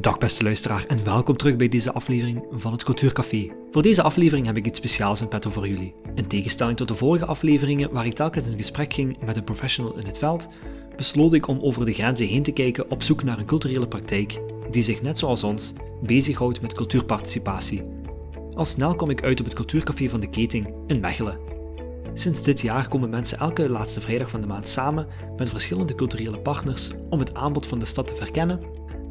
Dag beste luisteraar en welkom terug bij deze aflevering van het Cultuurcafé. Voor deze aflevering heb ik iets speciaals in petto voor jullie. In tegenstelling tot de vorige afleveringen waar ik telkens in gesprek ging met een professional in het veld, besloot ik om over de grenzen heen te kijken op zoek naar een culturele praktijk die zich net zoals ons bezighoudt met cultuurparticipatie. Al snel kom ik uit op het Cultuurcafé van de Keting in Mechelen. Sinds dit jaar komen mensen elke laatste vrijdag van de maand samen met verschillende culturele partners om het aanbod van de stad te verkennen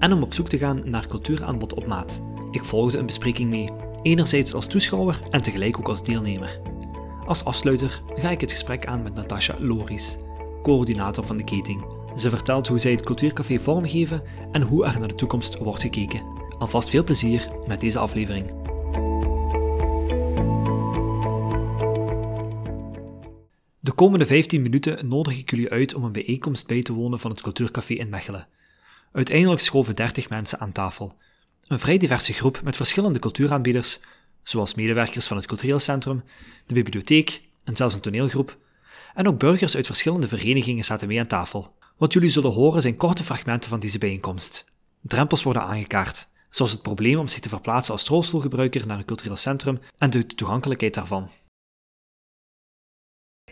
en om op zoek te gaan naar cultuuraanbod op maat. Ik volgde een bespreking mee, enerzijds als toeschouwer en tegelijk ook als deelnemer. Als afsluiter ga ik het gesprek aan met Natasha Loris, coördinator van de keting. Ze vertelt hoe zij het cultuurcafé vormgeven en hoe er naar de toekomst wordt gekeken. Alvast veel plezier met deze aflevering. De komende 15 minuten nodig ik jullie uit om een bijeenkomst bij te wonen van het Cultuurcafé in Mechelen. Uiteindelijk schoven 30 mensen aan tafel. Een vrij diverse groep met verschillende cultuuraanbieders, zoals medewerkers van het cultureel centrum, de bibliotheek en zelfs een toneelgroep. En ook burgers uit verschillende verenigingen zaten mee aan tafel. Wat jullie zullen horen zijn korte fragmenten van deze bijeenkomst. Drempels worden aangekaart, zoals het probleem om zich te verplaatsen als rolstoelgebruiker naar een cultureel centrum en de toegankelijkheid daarvan.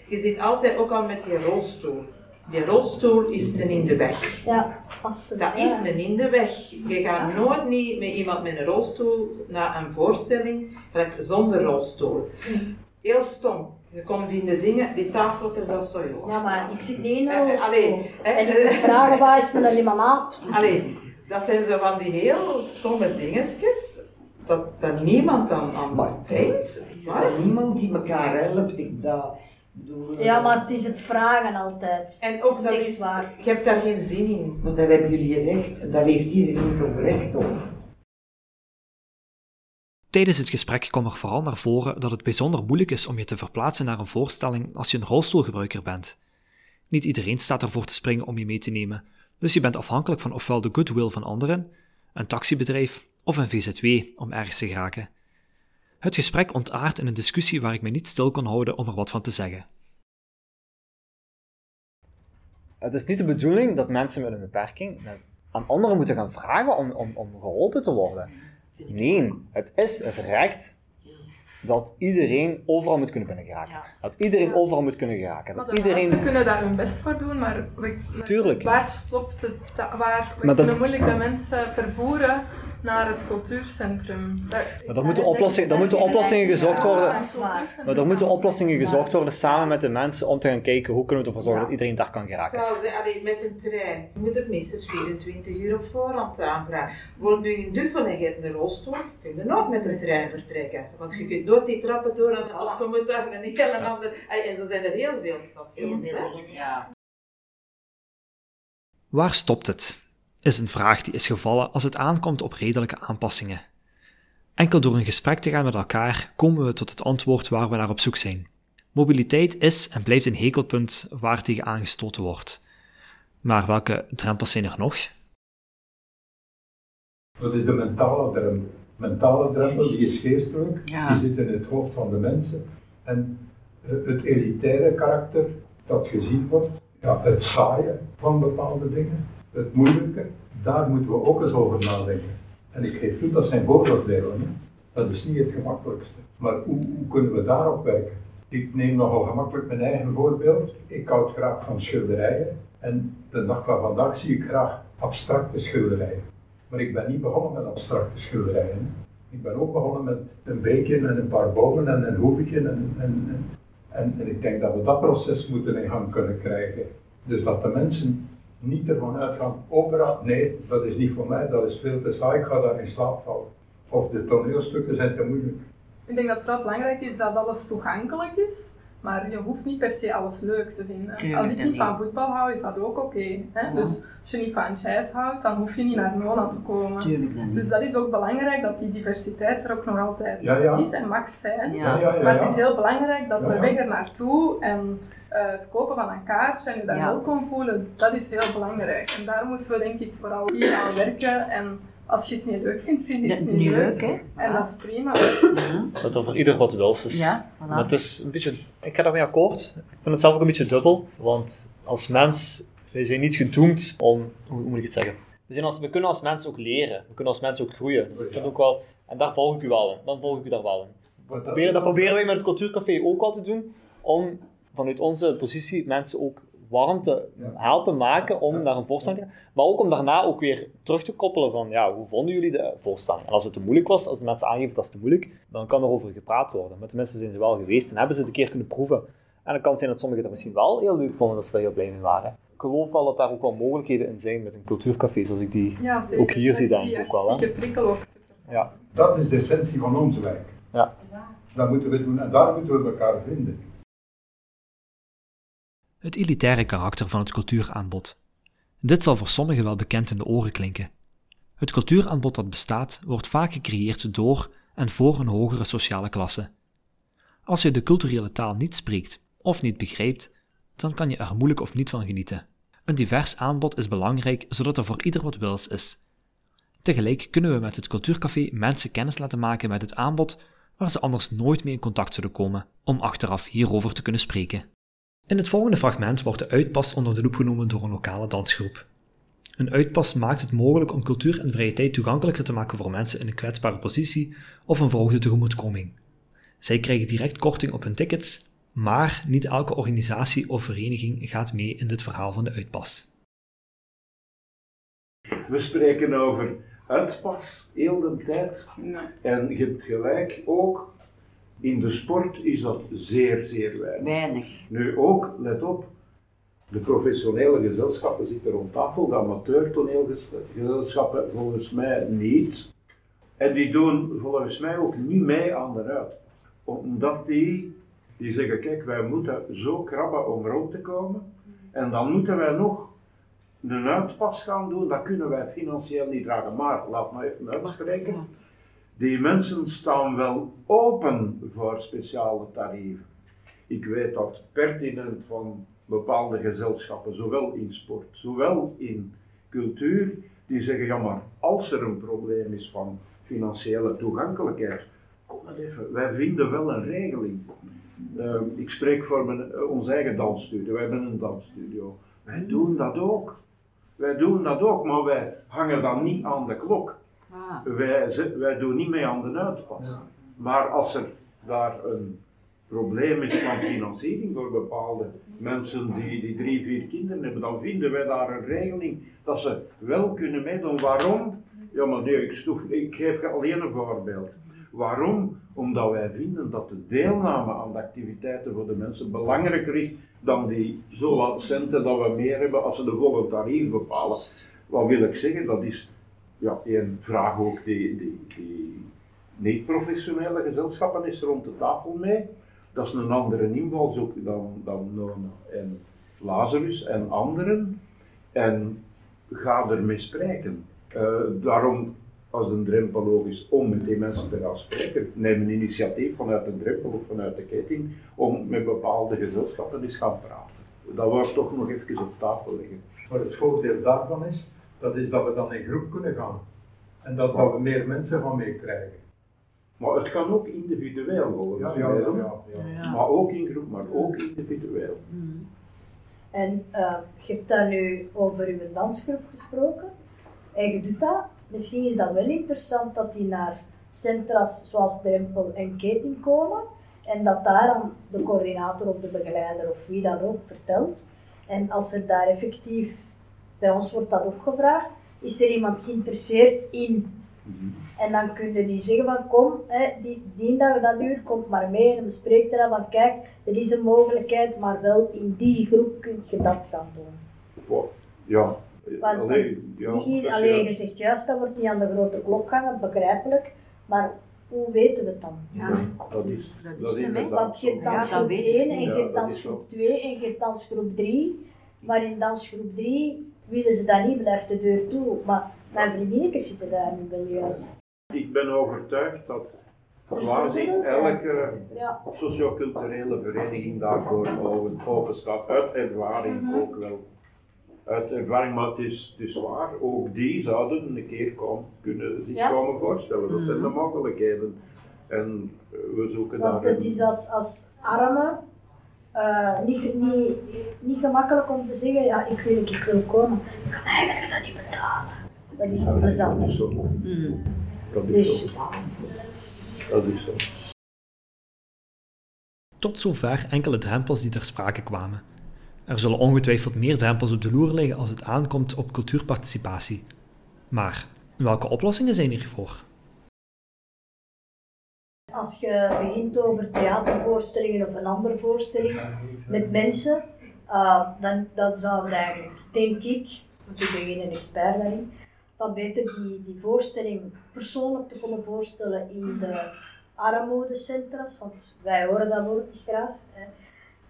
Je zit altijd ook al met je rolstoel. Die rolstoel is een in de weg. Ja, vast. Dat is een in de weg. Je gaat nooit niet met iemand met een rolstoel naar een voorstelling zonder rolstoel. Heel stom. Je komt in de dingen, die tafeltjes, dat is zo joh. Ja, maar ik zit niet in een Eh, rolstoel. allee, hè, En ik eh, moet vragen waar is mijn limonade? Allee, dat zijn zo van die heel stomme dingetjes, dat, dat niemand aan, aan denkt. Maar- niemand die elkaar helpt? Ik dat, Ja, maar het is het vragen altijd. En ook dat is, waar. je hebt daar geen zin in. Want daar hebben jullie recht, daar heeft iedereen toch recht op. Tijdens het gesprek kwam er vooral naar voren dat het bijzonder moeilijk is om je te verplaatsen naar een voorstelling als je een rolstoelgebruiker bent. Niet iedereen staat ervoor te springen om je mee te nemen, dus je bent afhankelijk van ofwel de goodwill van anderen, een taxibedrijf of een VZW om ergens te geraken. Het gesprek ontaart in een discussie waar ik me niet stil kon houden om er wat van te zeggen. Het is niet de bedoeling dat mensen met een beperking aan anderen moeten gaan vragen om, om, om geholpen te worden. Nee, het is het recht dat iedereen overal moet kunnen binnen geraken. Dat iedereen overal moet kunnen geraken. Dat de iedereen... mensen kunnen daar hun best voor doen, maar we, we- Tuurlijk. waar stopt het? Waar, we Maar dat- kunnen moeilijk de mensen vervoeren naar het cultuurcentrum. Daar Maar er moeten, oplossingen, moeten oplossingen gezocht worden. Maar er moeten oplossingen gezocht worden samen met de mensen om te gaan kijken hoe kunnen we ervoor zorgen dat iedereen daar kan geraken. Zoals met een trein. Je moet het minstens 24 uur op voorhand aanvragen. Woont nu in Duffel en je hebt een rolstoel, kun je nooit met een trein vertrekken. Want je kunt nooit die trappen door en of je moet daar een heel ander... En zo zijn er heel veel stations. Hè? Waar stopt het? Is een vraag die is gevallen als het aankomt op redelijke aanpassingen. Enkel door een gesprek te gaan met elkaar komen we tot het antwoord waar we naar op zoek zijn. Mobiliteit is en blijft een hekelpunt waar tegen aangestoten wordt. Maar welke drempels zijn er nog? Dat is de mentale drempel. Mentale drempel die is geestelijk, Ja. die zit in het hoofd van de mensen. En eh, het elitaire karakter dat gezien wordt, ja, het saaie van bepaalde dingen, het moeilijke, daar moeten we ook eens over nadenken. En ik geef toe, dat zijn vooroordelen. Dat is niet het gemakkelijkste. Maar hoe, hoe kunnen we daarop werken? Ik neem nogal gemakkelijk mijn eigen voorbeeld. Ik houd graag van schilderijen. En de dag van vandaag zie ik graag abstracte schilderijen. Maar ik ben niet begonnen met abstracte schilderijen. Ik ben ook begonnen met een beekje en een paar bomen en een hoevetje. En, en, en, en, ik denk dat we dat proces moeten in gang kunnen krijgen. Dus dat de mensen niet ervan uitgaan, opera, nee, dat is niet voor mij, dat is veel te saai, ik ga daar in slaap vallen. Of de toneelstukken zijn te moeilijk. Ik denk dat het wel belangrijk is dat alles toegankelijk is, maar je hoeft niet per se alles leuk te vinden. Als ik dat niet van voetbal hou, is dat ook oké. hè? Dus als je niet van jazz houdt, dan hoef je niet naar Nona te komen. Tuurlijk Dus dat is ook belangrijk dat die diversiteit er ook nog altijd Ja, ja. is en mag zijn. Ja. Ja, ja, ja. Maar het is heel belangrijk dat Ja, de weg er naartoe en eh, het kopen van een kaartje en je daar Ja. welkom voelen, dat is heel belangrijk. En daar moeten we denk ik vooral hier aan werken. En als je iets niet leuk vindt, vind je is niet niet leuk. leuk, hè? En dat is prima. Ja. Dat er voor ieder wat wils is. Ja, voilà. Maar het is een beetje, ik ga daarmee akkoord. Ik vind het zelf ook een beetje dubbel, want als mens, wij zijn niet gedoemd om, hoe moet ik het zeggen? we, zijn als, we kunnen als mensen ook leren. We kunnen als mensen ook groeien. Dus ik vind ook wel, en daar volg ik u wel in. Dan volg ik u daar wel in. Dat- Proberen, dat proberen wij met het cultuurcafé ook al te doen. Om vanuit onze positie mensen ook warm te Ja. helpen maken om naar een voorstelling te gaan. Maar ook om daarna ook weer terug te koppelen van, ja, hoe vonden jullie de voorstelling? En als het te moeilijk was, als de mensen aangeven dat is te moeilijk, dan kan er over gepraat worden. Maar tenminste zijn ze wel geweest en hebben ze het een keer kunnen proeven. En dan kan het zijn dat sommigen dat misschien wel heel leuk vonden, dat ze daar heel blij mee waren. Ik geloof wel dat daar ook wel mogelijkheden in zijn met een cultuurcafé, zoals ik die... Ja, zeker. Ook hier zie denk ik ook wel, hè? prikkel ook. Ja. Dat is de essentie van ons werk. Ja. Dat moeten we doen en daar moeten we elkaar vinden. Het elitaire karakter van het cultuuraanbod. Dit zal voor sommigen wel bekend in de oren klinken. Het cultuuraanbod dat bestaat, wordt vaak gecreëerd door en voor een hogere sociale klasse. Als je de culturele taal niet spreekt of niet begrijpt, dan kan je er moeilijk of niet van genieten. Een divers aanbod is belangrijk zodat er voor ieder wat wils is. Tegelijk kunnen we met het cultuurcafé mensen kennis laten maken met het aanbod waar ze anders nooit mee in contact zullen komen, om achteraf hierover te kunnen spreken. In het volgende fragment wordt de uitpas onder de loep genomen door een lokale dansgroep. Een uitpas maakt het mogelijk om cultuur en vrije tijd toegankelijker te maken voor mensen in een kwetsbare positie of een verhoogde tegemoetkoming. Zij krijgen direct korting op hun tickets, maar niet elke organisatie of vereniging gaat mee in dit verhaal van de uitpas. We spreken over uitpas heel de tijd. En je hebt gelijk ook, in de sport is dat zeer, zeer weinig. Weinig. Nu ook, let op, de professionele gezelschappen zitten rond tafel, de amateurtoneelgezelschappen volgens mij niet. En die doen volgens mij ook niet mee aan de uit. Omdat die, die zeggen, kijk, wij moeten zo krabben om rond te komen. En dan moeten wij nog een uitpas gaan doen, dat kunnen wij financieel niet dragen. Maar, laat me even uitspreken, die mensen staan wel open voor speciale tarieven. Ik weet dat pertinent van bepaalde gezelschappen, zowel in sport, zowel in cultuur, die zeggen, ja maar als er een probleem is van financiële toegankelijkheid, kom maar even, wij vinden wel een regeling. Ehm, ik spreek voor mijn, eh, onze eigen dansstudio, wij hebben een dansstudio. Wij doen dat ook. Wij doen dat ook, maar wij hangen dan niet aan de klok. Ah. Wij, wij doen niet mee aan de uitpas. Maar als er daar een probleem is van financiering voor bepaalde mensen die, die drie, vier kinderen hebben, dan vinden wij daar een regeling dat ze wel kunnen meedoen. Waarom? Ja, maar nee, ik, stoef, ik geef je alleen een voorbeeld. Waarom? Omdat wij vinden dat de deelname aan de activiteiten voor de mensen belangrijker is dan die zowat centen dat we meer hebben als ze de volle tarief bepalen. Wat wil ik zeggen? Dat is ja, een vraag ook die, die, die niet-professionele gezelschappen is rond de tafel mee. Dat is een andere invalshoek dan, dan en Lazarus en anderen. En ga ermee spreken. Eh, daarom, als een drempel is om met die mensen te gaan spreken, neem een initiatief vanuit de drempel of vanuit de ketting om met bepaalde gezelschappen eens gaan praten. Dat wordt toch nog even op tafel liggen. Maar het voordeel daarvan is, dat is dat we dan in groep kunnen gaan. En dat, dat we meer mensen van meekrijgen. Maar het kan ook individueel volgens Ja, ja, ja. Maar ook in groep, maar ook individueel. En eh, je hebt daar nu over uw dansgroep gesproken. En je doet dat. Misschien is dat wel interessant dat die naar centra's zoals Drempel en Keting komen. En dat daar dan de coördinator of de begeleider of wie dan ook vertelt. En als er daar effectief, bij ons wordt dat ook gevraagd, is er iemand geïnteresseerd in? En dan kunnen die zeggen van kom, hè, die, die dag dat uur, komt maar mee. En bespreekt er dan van kijk, er is een mogelijkheid, maar wel in die groep kun je dat gaan doen. Ja, Want alleen, ja, is alleen je zegt juist, dat wordt niet aan de grote klok hangen, begrijpelijk, maar hoe weten we het dan? Ja, dat is, Dat is dat de inderdaad Want je hebt dansgroep weet je. 1 en je hebt dansgroep 2 en je hebt dansgroep 3, maar in dansgroep 3 willen ze dat niet, blijft de deur toe. Maar mijn vriendinnetjes zitten daar nu bij jou. Ik ben overtuigd dat Dus quasi zijn. elke Ja. socioculturele vereniging daarvoor open, staat. Uit ervaring Mhm. ook wel. Uit ervaring, maar het is, het is waar, ook die zouden een keer komen, kunnen zich Ja. komen voorstellen. Dat zijn de mogelijkheden. En eh, we zoeken Want het is als, als arme eh, niet, niet, niet gemakkelijk om te zeggen, ja, ik wil, ik wil komen. Ik kan eigenlijk dat niet betalen. Dat is niet plezant. Dat is zo. Mm. Dat is Dus zo. Dat is zo. Tot zover enkele drempels die ter sprake kwamen. Er zullen ongetwijfeld meer drempels op de loer liggen als het aankomt op cultuurparticipatie. Maar welke oplossingen zijn hiervoor? Als je begint over theatervoorstellingen of een andere voorstelling met mensen, uh, dan, dan zou het eigenlijk, denk ik, want ik ben geen expert daarin, dan beter die, die voorstelling persoonlijk te kunnen voorstellen in de armoedecentra's, want wij horen dat woord graag,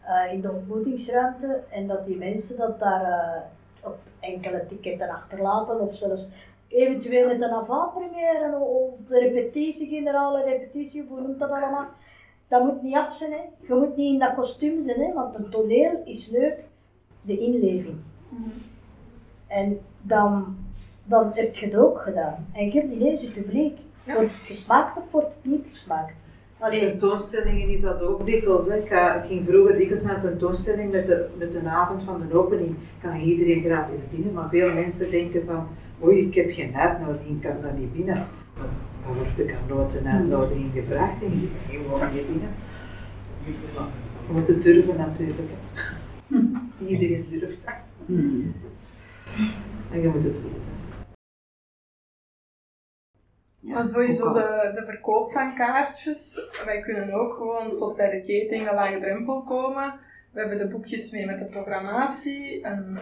uh, in de ontmoetingsruimte, en dat die mensen dat daar uh, op enkele ticketten achterlaten of zelfs eventueel met een avant-première of de repetitie, generale repetitie, hoe noemt dat allemaal. Dat moet niet af zijn, hè. je moet niet in dat kostuum zijn, hè, want een toneel is leuk, de inleving. Mhm. En dan, dan heb je het ook gedaan. En je hebt ineens het publiek. Wordt het gesmaakt of wordt het niet gesmaakt? In tentoonstellingen is dat ook dikwijls. Hè. Ik, ga, ik ging vroeger dikwijls naar een tentoonstelling met de, met de avond van de opening. Kan iedereen gratis binnen, maar veel mensen denken van oei, ik heb geen uitnodiging, ik kan daar niet binnen. Maar dan word ik aan nooit een uitnodiging gevraagd en je kan gewoon niet binnen. Je moet het durven natuurlijk. Hè. Iedereen durft dat. En je moet het weten. Maar sowieso de, de verkoop van kaartjes. Wij kunnen ook gewoon tot bij de keting een lage drempel komen. We hebben de boekjes mee met de programmatie, een,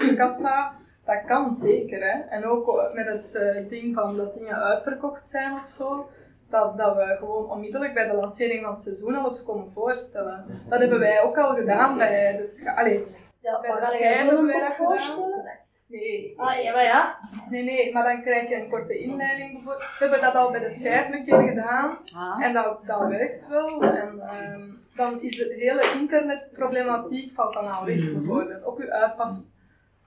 een kassa. Dat kan zeker, hè. En ook met het uh, ding van dat dingen uitverkocht zijn of zo. Dat, dat we gewoon onmiddellijk bij de lancering van het seizoen alles komen voorstellen. Dat hebben wij ook al gedaan bij de scha- Allee, Ja, bij de dat gedaan. voorstellen? Nee. Ah, ja, maar ja. Nee, nee, maar dan krijg je een korte inleiding. bijvoorbeeld. We hebben dat al bij de schijf een keer gedaan. En dat, dat werkt wel. En ehm, dan is de hele internetproblematiek valt dan al weg bijvoorbeeld. Ook uw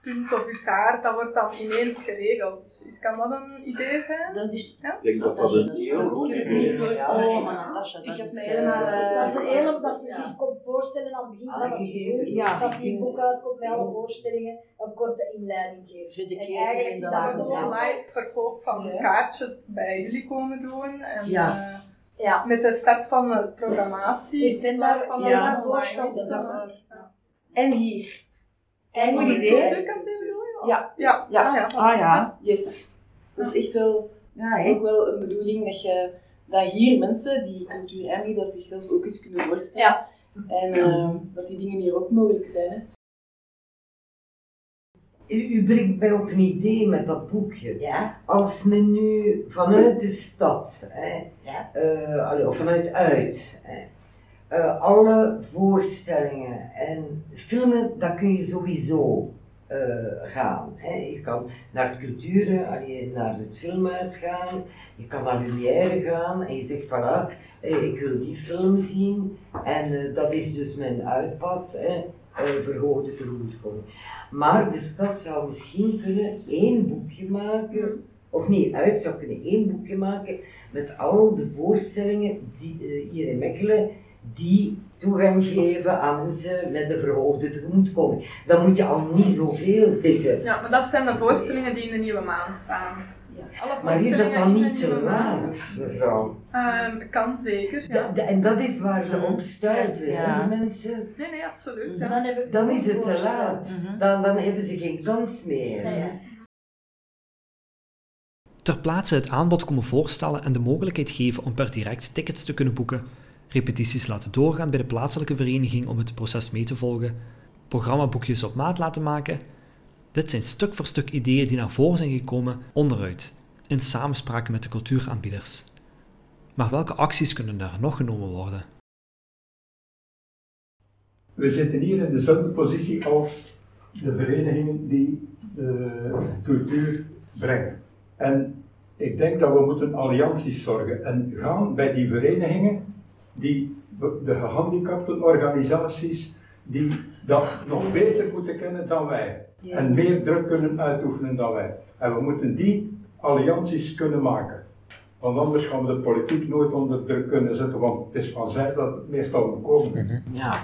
uitpaspunt of uw kaart, dat wordt dan ineens geregeld. Dus kan dat een idee zijn? Dat is, Ja? Ik denk dat dat een heel goed idee is. Oh, maar Natasja, dat Ik heb is... eh, helemaal, eh, Dat ze heel dat ze zich komt voorstellen aan het begin van het Aangegeven, seizoen. ja. Dat die boek uitkomt met alle voorstellingen, een korte inleiding geeft. En eigenlijk in de dat we drempel. live verkoop van Ja. kaartjes bij jullie komen doen. En, Ja. eh, Ja. met de start van de programmatie. Ik ben daar- van ja, een voorstander eh, En hier. En Goed idee. Ja. Ja. Ja. Ah, ja. Ah ja. Yes. Dat is echt wel, ook wel een bedoeling dat, je, dat hier mensen die cultuur aanbieden, dat zichzelf ook eens kunnen voorstellen. Ja. En eh, dat die dingen hier ook mogelijk zijn. Hè. U, u brengt mij op een idee met dat boekje. Ja. Als men nu vanuit de stad, hè, Ja. eh, allee, of vanuit uit, hè, eh, alle voorstellingen en filmen, dat kun je sowieso eh, gaan. Hè. Je kan naar het cultuur, allee, naar het filmhuis gaan, je kan naar Lumière gaan en je zegt voilà, eh, ik wil die film zien en dat is dus mijn uitpas, hè, eh, verhoogde tegemoetkoming. Maar de stad zou misschien kunnen één boekje maken, of niet, uit zou kunnen één boekje maken met al de voorstellingen die, hier in Mechelen die toegang geven aan mensen met een verhoogde tegemoetkoming. Dan moet je al niet zoveel zitten. Ja, maar dat zijn de voorstellingen die in de nieuwe maan staan. Alle Maar is dat dan niet te laat, mevrouw? Ehm, kan zeker, ja. Da- da- en dat is waar ze op stuiten, Ja. die mensen. Nee, nee, absoluut. Dan, Ja. heb ik Dan ook is het te laat. Dan, dan hebben ze geen kans meer. Nee, ja. Ter plaatse het aanbod komen voorstellen en de mogelijkheid geven om per direct tickets te kunnen boeken, repetities laten doorgaan bij de plaatselijke vereniging om het proces mee te volgen, programmaboekjes op maat laten maken. Dit zijn stuk voor stuk ideeën die naar voren zijn gekomen onderuit, in samenspraak met de cultuuraanbieders. Maar welke acties kunnen er nog genomen worden? We zitten hier in dezelfde positie als de verenigingen die de cultuur brengen. En ik denk dat we moeten allianties zorgen en gaan bij die verenigingen, die, de gehandicaptenorganisaties, die dat nog beter moeten kennen dan wij. En meer druk kunnen uitoefenen dan wij. En we moeten die allianties kunnen maken. Want anders gaan we de politiek nooit onder druk kunnen zetten, want het is van zij dat het meestal moet komen. Ja.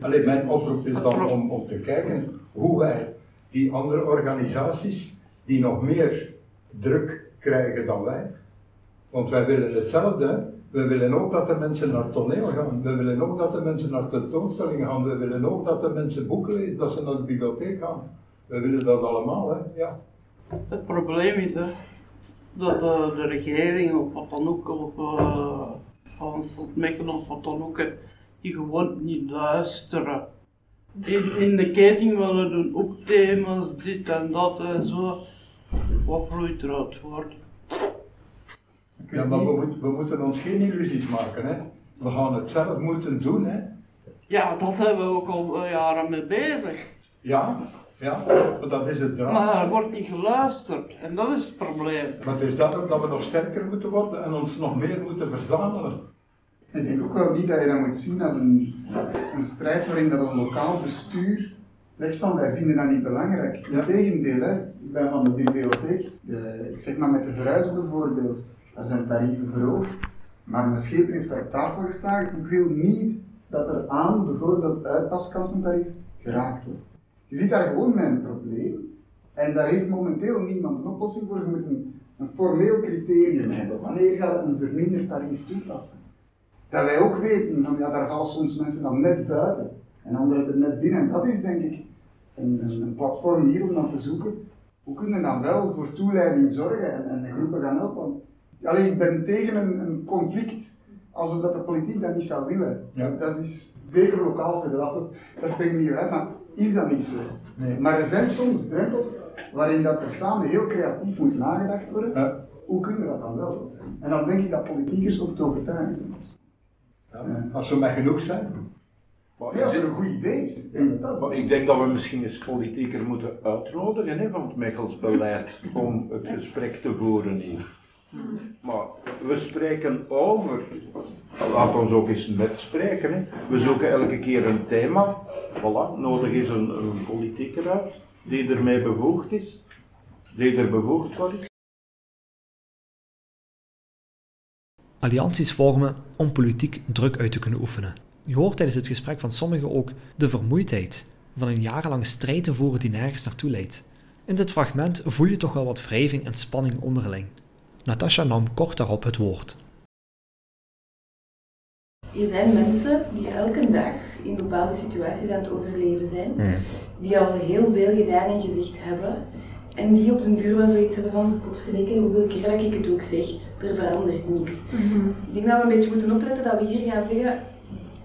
Alleen mijn oproep is dan om, om te kijken hoe wij die andere organisaties, die nog meer druk krijgen dan wij. Want wij willen hetzelfde. We willen ook dat de mensen naar toneel gaan. We willen ook dat de mensen naar tentoonstellingen gaan. We willen ook dat de mensen boeken lezen, dat ze naar de bibliotheek gaan. We willen dat allemaal, hè. Ja. Het probleem is hè, dat de, de regering of wat dan ook, of uh, van Mechelen of wat dan ook, die gewoon niet luisteren. In, in de keting willen doen ook thema's, dit en dat en zo. Wat vloeit eruit voort? Ja, maar we, moeten we moeten ons geen illusies maken, hè. We gaan het zelf moeten doen, hè. Ja, daar zijn we ook al jaren mee bezig. Ja, ja, maar dat is het drama. Maar er wordt niet geluisterd en dat is het probleem. Maar het is dat ook dat we nog sterker moeten worden en ons nog meer moeten verzamelen. Ik denk ook wel niet dat je dat moet zien als een, een strijd waarin dat een lokaal bestuur zegt van wij vinden dat niet belangrijk. Integendeel, hè, ik ben van de bibliotheek, de, ik zeg maar met de verhuizen bijvoorbeeld, daar zijn tarieven verhoogd, maar mijn schepen heeft daar op tafel geslagen. Ik wil niet dat er aan bijvoorbeeld uitpaskassentarief geraakt wordt. Je ziet daar gewoon een probleem en daar heeft momenteel niemand een oplossing voor. Je moet een, formeel criterium hebben. Wanneer gaat een verminderd tarief toepassen? Dat wij ook weten, van, ja, daar vallen soms mensen dan net buiten en anderen er net binnen. En dat is denk ik een, een, een platform hier om dan te zoeken. Hoe kunnen we dan wel voor toeleiding zorgen en, en de groepen gaan helpen? Alleen, ik ben tegen een, een conflict alsof dat de politiek dat niet zou willen. Ja. Dat is zeker lokaal federaal, dat ben ik niet uit, maar is dat niet zo? Nee. Maar er zijn soms drempels waarin dat er samen heel creatief moet nagedacht worden. Ja. Hoe kunnen we dat dan wel? En dan denk ik dat politiekers ook te overtuigen zijn. Ja, Als we maar genoeg zijn. Ja, als er een goed idee is. ik dat. Maar ik denk dat we misschien eens politiekers moeten uitnodigen hè, van het Mechels beleid om het gesprek te voeren hier. Maar we spreken over, laat ons ook eens met spreken. We zoeken elke keer een thema. Voilà, nodig is een, een politieker uit die ermee bevoegd is, die er bevoegd is. Allianties vormen om politiek druk uit te kunnen oefenen. Je hoort tijdens het gesprek van sommigen ook de vermoeidheid van een jarenlange strijd te voeren die nergens naartoe leidt. In dit fragment voel je toch wel wat wrijving en spanning onderling. Natasha nam kort daarop het woord. Er zijn mensen die elke dag in bepaalde situaties aan het overleven zijn, die al heel veel gedaan en gezegd hebben, en die op den duur wel zoiets hebben van, potverdikke, hoeveel keer dat ik het ook zeg, er verandert niks. Ik denk dat we een beetje moeten opletten dat we hier gaan zeggen,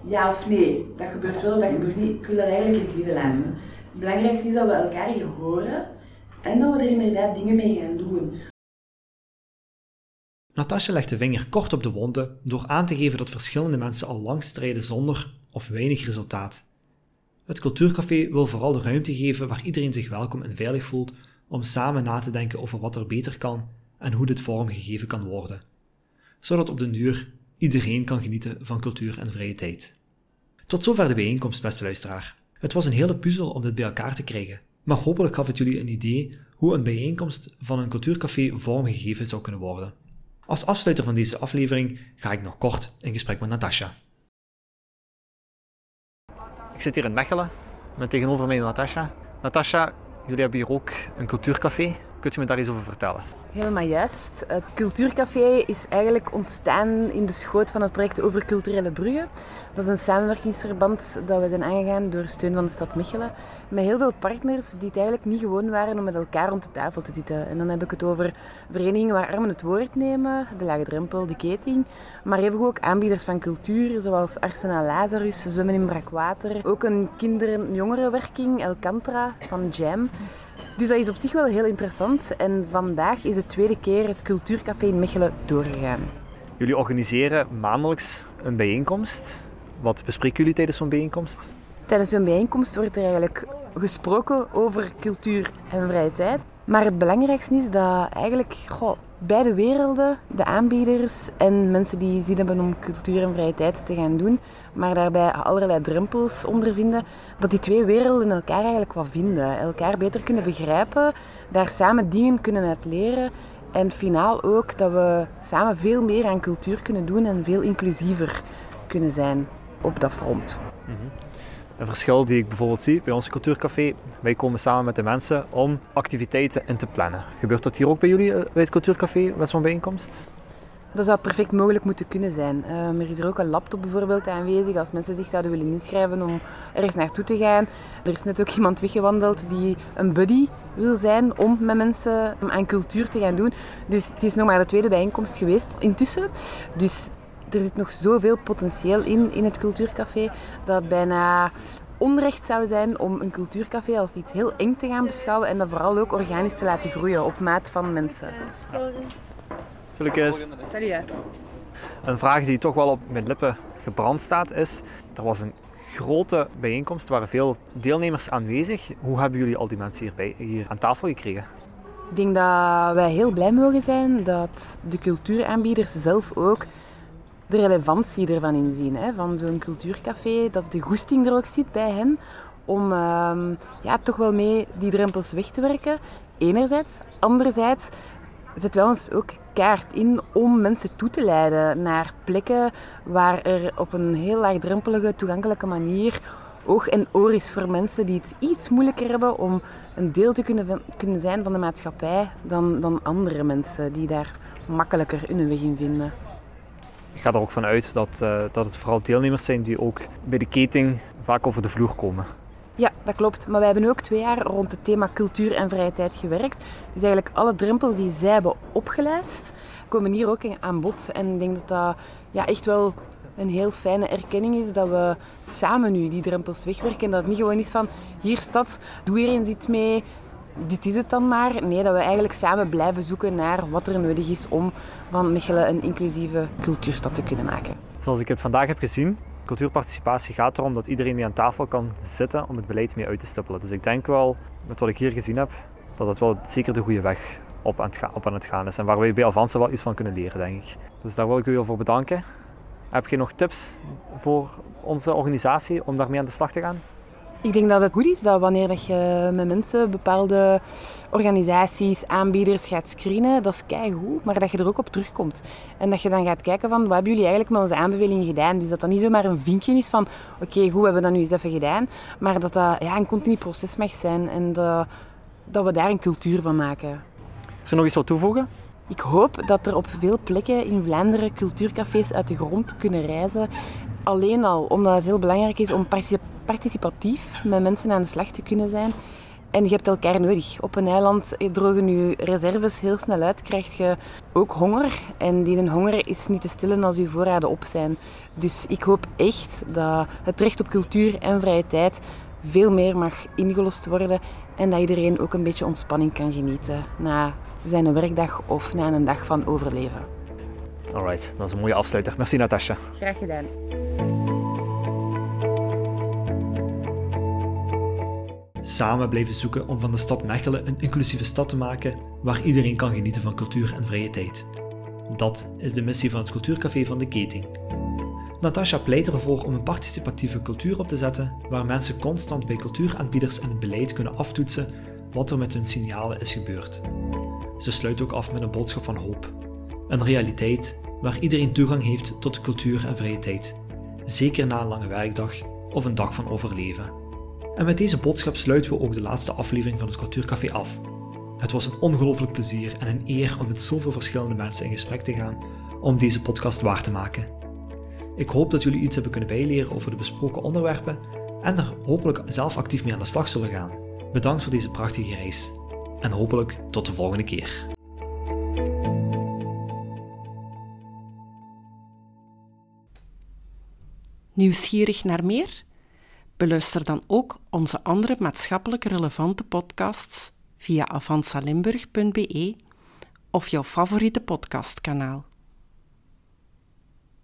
ja of nee, dat gebeurt wel, dat gebeurt niet. Ik wil dat eigenlijk in het midden laten. Het belangrijkste is dat we elkaar hier horen en dat we er inderdaad dingen mee gaan doen. Natasja legt de vinger kort op de wonden door aan te geven dat verschillende mensen al lang strijden zonder of weinig resultaat. Het cultuurcafé wil vooral de ruimte geven waar iedereen zich welkom en veilig voelt om samen na te denken over wat er beter kan en hoe dit vormgegeven kan worden, zodat op den duur iedereen kan genieten van cultuur en vrije tijd. Tot zover de bijeenkomst, beste luisteraar. Het was een hele puzzel om dit bij elkaar te krijgen, maar hopelijk gaf het jullie een idee hoe een bijeenkomst van een cultuurcafé vormgegeven zou kunnen worden. Als afsluiter van deze aflevering ga ik nog kort in gesprek met Natasja. Ik zit hier in Mechelen met tegenover mij Natasja. Natasja, jullie hebben hier ook een cultuurcafé. Kunt u me daar iets over vertellen? Helemaal juist. Het Cultuurcafé is eigenlijk ontstaan in de schoot van het project Over Culturele Bruggen. Dat is een samenwerkingsverband dat we zijn aangegaan door steun van de stad Mechelen. Met heel veel partners die het eigenlijk niet gewoon waren om met elkaar rond de tafel te zitten. En dan heb ik het over verenigingen waar armen het woord nemen, de Lage Drempel, de Keting. Maar even ook aanbieders van cultuur, zoals Arsenal Lazarus, Zwemmen in Brakwater. Ook een kinder- en jongerenwerking, El Cantra, van Jam. Dus dat is op zich wel heel interessant. En vandaag is de tweede keer het Cultuurcafé in Mechelen doorgegaan. Jullie organiseren maandelijks een bijeenkomst. Wat bespreken jullie tijdens zo'n bijeenkomst? Tijdens zo'n bijeenkomst wordt er eigenlijk gesproken over cultuur en vrije tijd. Maar het belangrijkste is dat eigenlijk goh, beide werelden, de aanbieders en mensen die zin hebben om cultuur en vrije tijd te gaan doen, maar daarbij allerlei drempels ondervinden, dat die twee werelden elkaar eigenlijk wat vinden. Elkaar beter kunnen begrijpen, daar samen dingen kunnen uit leren en finaal ook dat we samen veel meer aan cultuur kunnen doen en veel inclusiever kunnen zijn op dat front. Een verschil die ik bijvoorbeeld zie bij ons cultuurcafé. Wij komen samen met de mensen om activiteiten in te plannen. Gebeurt dat hier ook bij jullie eh, bij het cultuurcafé met zo'n bijeenkomst? Dat zou perfect mogelijk moeten kunnen zijn. Um, er is er ook een laptop bijvoorbeeld aanwezig als mensen zich zouden willen inschrijven om ergens naartoe te gaan. Er is net ook iemand weggewandeld die een buddy wil zijn om met mensen aan cultuur te gaan doen. Dus het is nog maar de tweede bijeenkomst geweest intussen. Dus er zit nog zoveel potentieel in, in het cultuurcafé, dat bijna onrecht zou zijn om een cultuurcafé als iets heel eng te gaan beschouwen en dat vooral ook organisch te laten groeien op maat van mensen. Salut Salut. Een vraag die toch wel op mijn lippen gebrand staat is, er was een grote bijeenkomst, er waren veel deelnemers aanwezig. Hoe hebben jullie al die mensen hierbij, hier aan tafel gekregen? Ik denk dat wij heel blij mogen zijn dat de cultuuraanbieders zelf ook de relevantie ervan inzien. Hè, van zo'n cultuurcafé, dat de goesting er ook zit bij hen om ehm, ja, toch wel mee die drempels weg te werken. Enerzijds. Anderzijds zetten wij ons ook kaart in om mensen toe te leiden naar plekken waar er op een heel laagdrempelige, toegankelijke manier oog en oor is voor mensen die het iets moeilijker hebben om een deel te kunnen, zijn van de maatschappij dan, dan andere mensen die daar makkelijker hun weg in vinden. Ik ga er ook van uit dat, uh, dat het vooral deelnemers zijn die ook bij de keting vaak over de vloer komen. Ja, dat klopt. Maar wij hebben ook twee jaar rond het thema cultuur en vrije tijd gewerkt. Dus eigenlijk alle drempels die zij hebben opgelijst, komen hier ook aan bod. En ik denk dat dat ja, echt wel een heel fijne erkenning is dat we samen nu die drempels wegwerken. En dat het niet gewoon is van, hier stad, doe hier eens iets mee, dit is het dan maar. Nee, dat we eigenlijk samen blijven zoeken naar wat er nodig is om van Mechelen een inclusieve cultuurstad te kunnen maken. Zoals ik het vandaag heb gezien, cultuurparticipatie gaat erom dat iedereen mee aan tafel kan zitten om het beleid mee uit te stippelen. Dus ik denk wel, met wat ik hier gezien heb, dat het wel zeker de goede weg op aan het, gaan is. En waar wij bij Avanza wel iets van kunnen leren, denk ik. Dus daar wil ik u al voor bedanken. Heb je nog tips voor onze organisatie om daarmee aan de slag te gaan? Ik denk dat het goed is dat wanneer dat je met mensen, bepaalde organisaties, aanbieders gaat screenen, dat is keigoed, maar dat je er ook op terugkomt. En dat je dan gaat kijken van, wat hebben jullie eigenlijk met onze aanbevelingen gedaan? Dus dat dat niet zomaar een vinkje is van, oké, goed, we hebben dat nu eens even gedaan, maar dat dat ja, een continu proces mag zijn en dat, dat we daar een cultuur van maken. Is er nog iets wat toevoegen? Ik hoop dat er op veel plekken in Vlaanderen cultuurcafés uit de grond kunnen reizen. Alleen al omdat het heel belangrijk is om participatief met mensen aan de slag te kunnen zijn. En je hebt elkaar nodig. Op een eiland drogen je reserves heel snel uit, krijg je ook honger. En die honger is niet te stillen als je voorraden op zijn. Dus ik hoop echt dat het recht op cultuur en vrije tijd veel meer mag ingelost worden. En dat iedereen ook een beetje ontspanning kan genieten na zijn werkdag of na een dag van overleven. Alright, dat is een mooie afsluiter. Merci Natasja. Graag gedaan. Samen blijven zoeken om van de stad Mechelen een inclusieve stad te maken waar iedereen kan genieten van cultuur en vrije tijd. Dat is de missie van het Cultuurcafé van de Keting. Natasja pleit ervoor om een participatieve cultuur op te zetten waar mensen constant bij cultuuraanbieders en het beleid kunnen aftoetsen wat er met hun signalen is gebeurd. Ze sluit ook af met een boodschap van hoop. Een realiteit waar iedereen toegang heeft tot cultuur en vrije tijd, zeker na een lange werkdag of een dag van overleven. En met deze boodschap sluiten we ook de laatste aflevering van het Cultuurcafé af. Het was een ongelooflijk plezier en een eer om met zoveel verschillende mensen in gesprek te gaan om deze podcast waar te maken. Ik hoop dat jullie iets hebben kunnen bijleren over de besproken onderwerpen en er hopelijk zelf actief mee aan de slag zullen gaan. Bedankt voor deze prachtige reis en hopelijk tot de volgende keer. Nieuwsgierig naar meer? Beluister dan ook onze andere maatschappelijk relevante podcasts via avansalimburg.be of jouw favoriete podcastkanaal.